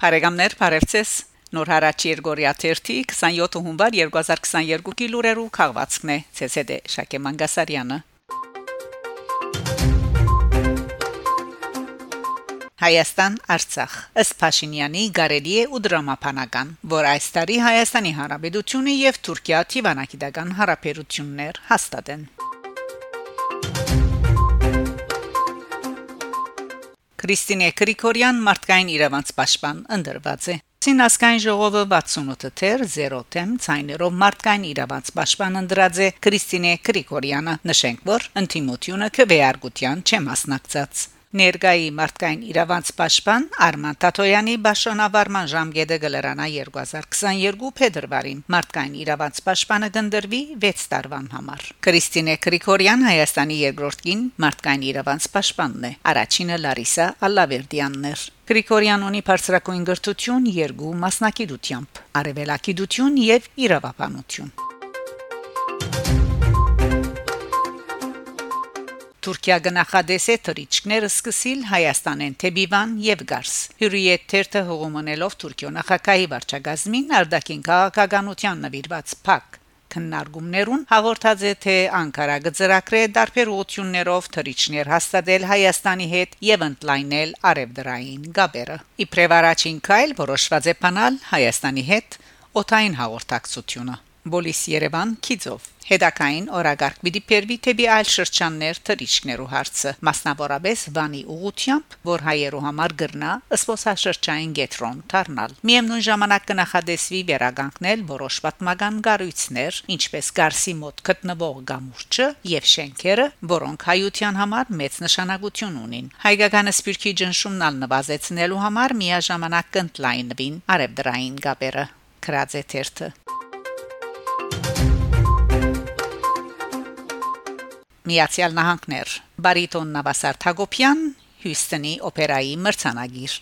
Բարեկամներ, բարևձեզ։ Նոր հարաճ Երգորիա 27 հունվար 2022-ի լուրերու քաղվածքն է ՑՍԴ Շակե Մանգասարյանը։ Հայաստան Արցախ ըստ Փաշինյանի Գարելի է ու դրամապանական, որ այս տարի Հայաստանի Հանրապետությունը եւ Թուրքիա Թիվանակիդական հարաբերություններ հաստատեն։ Կրիստինե Գրիգորյան մարդկային իրավանց պաշտպան ընդրված է. Սինասկայն ժողովը 68 թեր 0 թեմ ցայներով մարդկային իրավանց պաշտպան ընդրած է Կրիստինե Գրիգորյանը նշենք որ ինտիմությունը քվեարկության չէ մասնակցած Ներգայի մարդկային իրավանց պաշտպան Արման Տաթոյանի Բաշոնավարման ժամկետը գլրանա 2022 փետրվարին մարդկային իրավանց պաշտպանը գնդրվի 6 տարվան համար Կրիստինե Գրիգորյան Հայաստանի երկրորդ կին մարդկային իրավանց պաշտպանն է առաջինը Լարիսա Ալլավերդյանն էր Գրիգորյան ունի բարձրակույն գրթություն երկու մասնակցությամբ արևելակիդություն եւ իրավաբանություն Թուրքիա գնահատես է թրիչքները սկսիլ Հայաստանեն Թեբիվան եւ Գարս։ Հյուրիետ թերթը հողոմանելով Թուրքիո նախագահի վարչագազմին արդակին քաղաքականության նվիրված փակ քննարկումներուն հաղորդած է թե Անկարա գծրակրե դարբեր ուղություններով թրիչներ հաստատել Հայաստանի հետ եւ ընդլայնել արևդրային գաբերը։ Իբրև առաջին քայլ որոշված է փանալ Հայաստանի հետ օթային հաղորդակցությունը։ Բոլիս Երևան Քիձով Հետակային օրագարկ պիտի բերվի թեպի այլ շրջաններ թրիչքներու հարցը մասնավորապես վանի ուղությամբ որ հայերու համար գրնա սփոսաշրջային գետրոն դառնալ միևնույն ժամանակ կնախադեսվի վերագանքնել որոշ պատմական գառույցներ ինչպես Գարսի մոտ գտնվող գամուրջը եւ շենքերը որոնք հայության համար մեծ նշանակություն ունին հայկական սպիրկի ջնշումն ալ նվազեցնելու համար միաժամանակ կընտլայնվին արևդրային գաբերը քրած է թերթը Միացյալ Նահանգներ բարիտոն Նավասար Թագոփյան Հյուսթոնի օպերայի մրցանագիր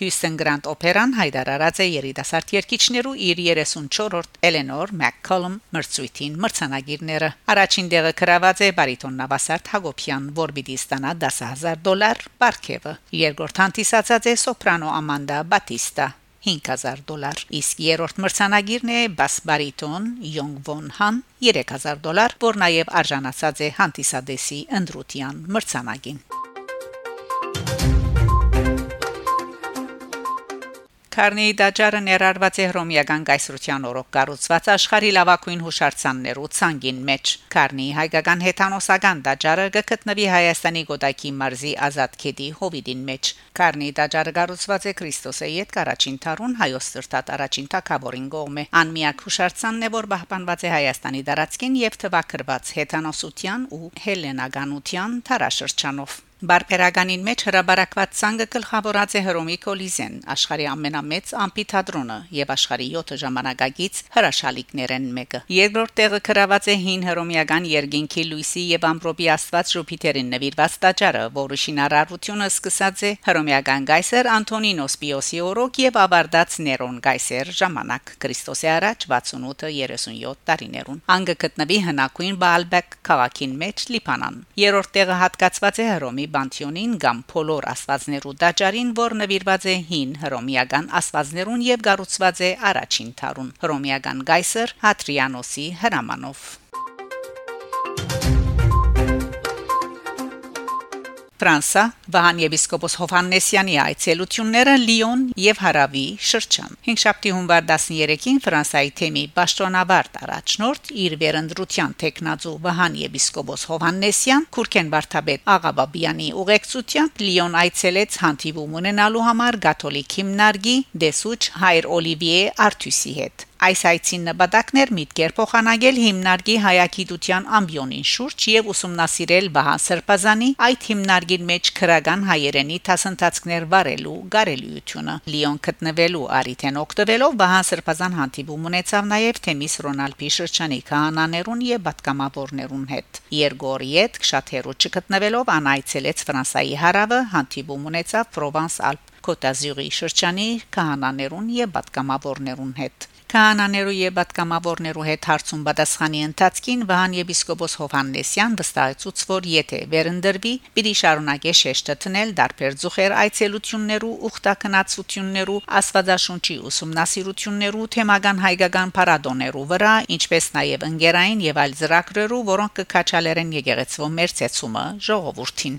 Houston Grand Opera-ն հայտարարած է երիտասարդ երգիչներու իր 34-րդ Eleanor McCollum մրցույթին մրցանագիրները։ Առաջին դեղը գրաված է բարիտոն Նավասարդ Հակոբյան, որ պիտի ստանա 10000 դոլար բարգեւը։ Երկրորդ հանդիսացած է սոպրանո Ամանդա Բատիստա 5000 դոլար իսկ երրորդ մրցանագիրն է բաս բարիտոն Yong Won Han 3000 դոլար որ նաև արժանացած է հանդիսադեսի ընդրության մրցանագին Քարնեի դաջարը ներառված է հռոմեական կայսրության օրոք կառուցված աշխարհի լավագույն հուշարձաններու ցանգին մեջ։ Քարնեի հայկական հեթանոսական դաջարը գտնվի Հայաստանի Գոտակի մարզի Ազատ քեդի հովիդին մեջ։ Քարնեի դաջարը կառուցված է Քրիստոսի յետ կարաչին թարուն հայոց սրտատ առաջին թակավորին գողմե։ Անմիակ հուշարձանն է, որ պահպանված է Հայաստանի դարածքին եւ թվակրված հեթանոսության ու հելենականության տարաշրջանով։ Բարբերականին մեջ հրաբարակված ցանկը գլխավորած է Հռոմի Կոլիզեն, աշխարհի ամենամեծ ամփիթատրոնը եւ աշխարհի 7 ժամանակագից հրաշալիքներեն մեկը։ Երկրորդ տեղը գրաված է հին հռոմեական երկինքի Լուիսի եւ Ամբրոպի Աստված Ժուպիտերին նվիրված տաճարը, որը շինարարությունը սկսած է հռոմեական գայսեր Անտոնինոս Պիոսի օրոք եւ ավարտած Ներոն գայսեր ժամանակ Քրիստոսի առաջ 68-37 տարիներուն։ Անգը գտնվի հնակույն Բալբեկ քաղաքին մեջ Լիբանան։ Երրորդ տեղը հատկացված է Հռոմի Բանտիոնին կամ Փոլոր աստվածներու դաճարին, որ նվիրված է հին հռոմեական աստվածներուն եւ գառուցված է առաջին թարուն հռոմեական գայսեր Հատրիանոսի հրամանով Ֆրանսա Վահան եպիսկոպոս Հովհաննեսյանի այցելությունները Լիոն եւ Հարավի շրջան 5 շաբթի հունվար 13-ին Ֆրանսայի թեմի Պաշտոնավարտ առաջնորդ իր վերընտրության տեխնազու Վահան եպիսկոպոս Հովհաննեսյան Քուրքեն Վարդապետ Աղաբաբյանի ուղեկցությամբ Լիոն այցելեց հանդիպում ունենալու համար գաթոլիկ հիմնարկի Դեսուչ Հայր Օլիվիե Արթուսի հետ Այս այցին նպատակներ միտքեր փոխանցել հիմնարկի հայագիտության ամբիոնին շուրջ եւ ուսումնասիրել Վահան Սրբազանի այդ հիմնարկին մեջ քրական հայերենի տասնտածքներ վարելու գարելիությունը Լիոն գտնվելու արիթեն օկտոբելով Վահան Սրբազան հանդիպում ունեցավ նաեւ Թեմիս Ռոնալդի շրջանի քահանաներուն եւ պատգամավորներուն հետ Երգորիետ շատ հերո չգտնվելով անայցելեց Ֆրանսայի հարավը հանդիպում ունեցավ Պրովանս Ալպ Կոտազյուրի շրջանի քահանաներուն եւ պատգամավորներուն հետ Կանաներու եւ պատգամավորներու հետ հարցում պատասխանի ընթացքին Վահան եպիսկոպոս Հովհաննեսյան վստահեցուց, որ եթե վերընդրվի, պիտի շարունակե շեշտը տնել դարբեր ծուխեր այցելություններու, ուխտակնացություններու, աստվածաշունչի ուսումնասիրություններու, թեմական հայկական параդոներու վրա, ինչպես նաեւ ընկերային եւ այլ ծրագրերու, որոնք կքաչալերեն եկեղեցվո մերցեցումը ժողովրդին։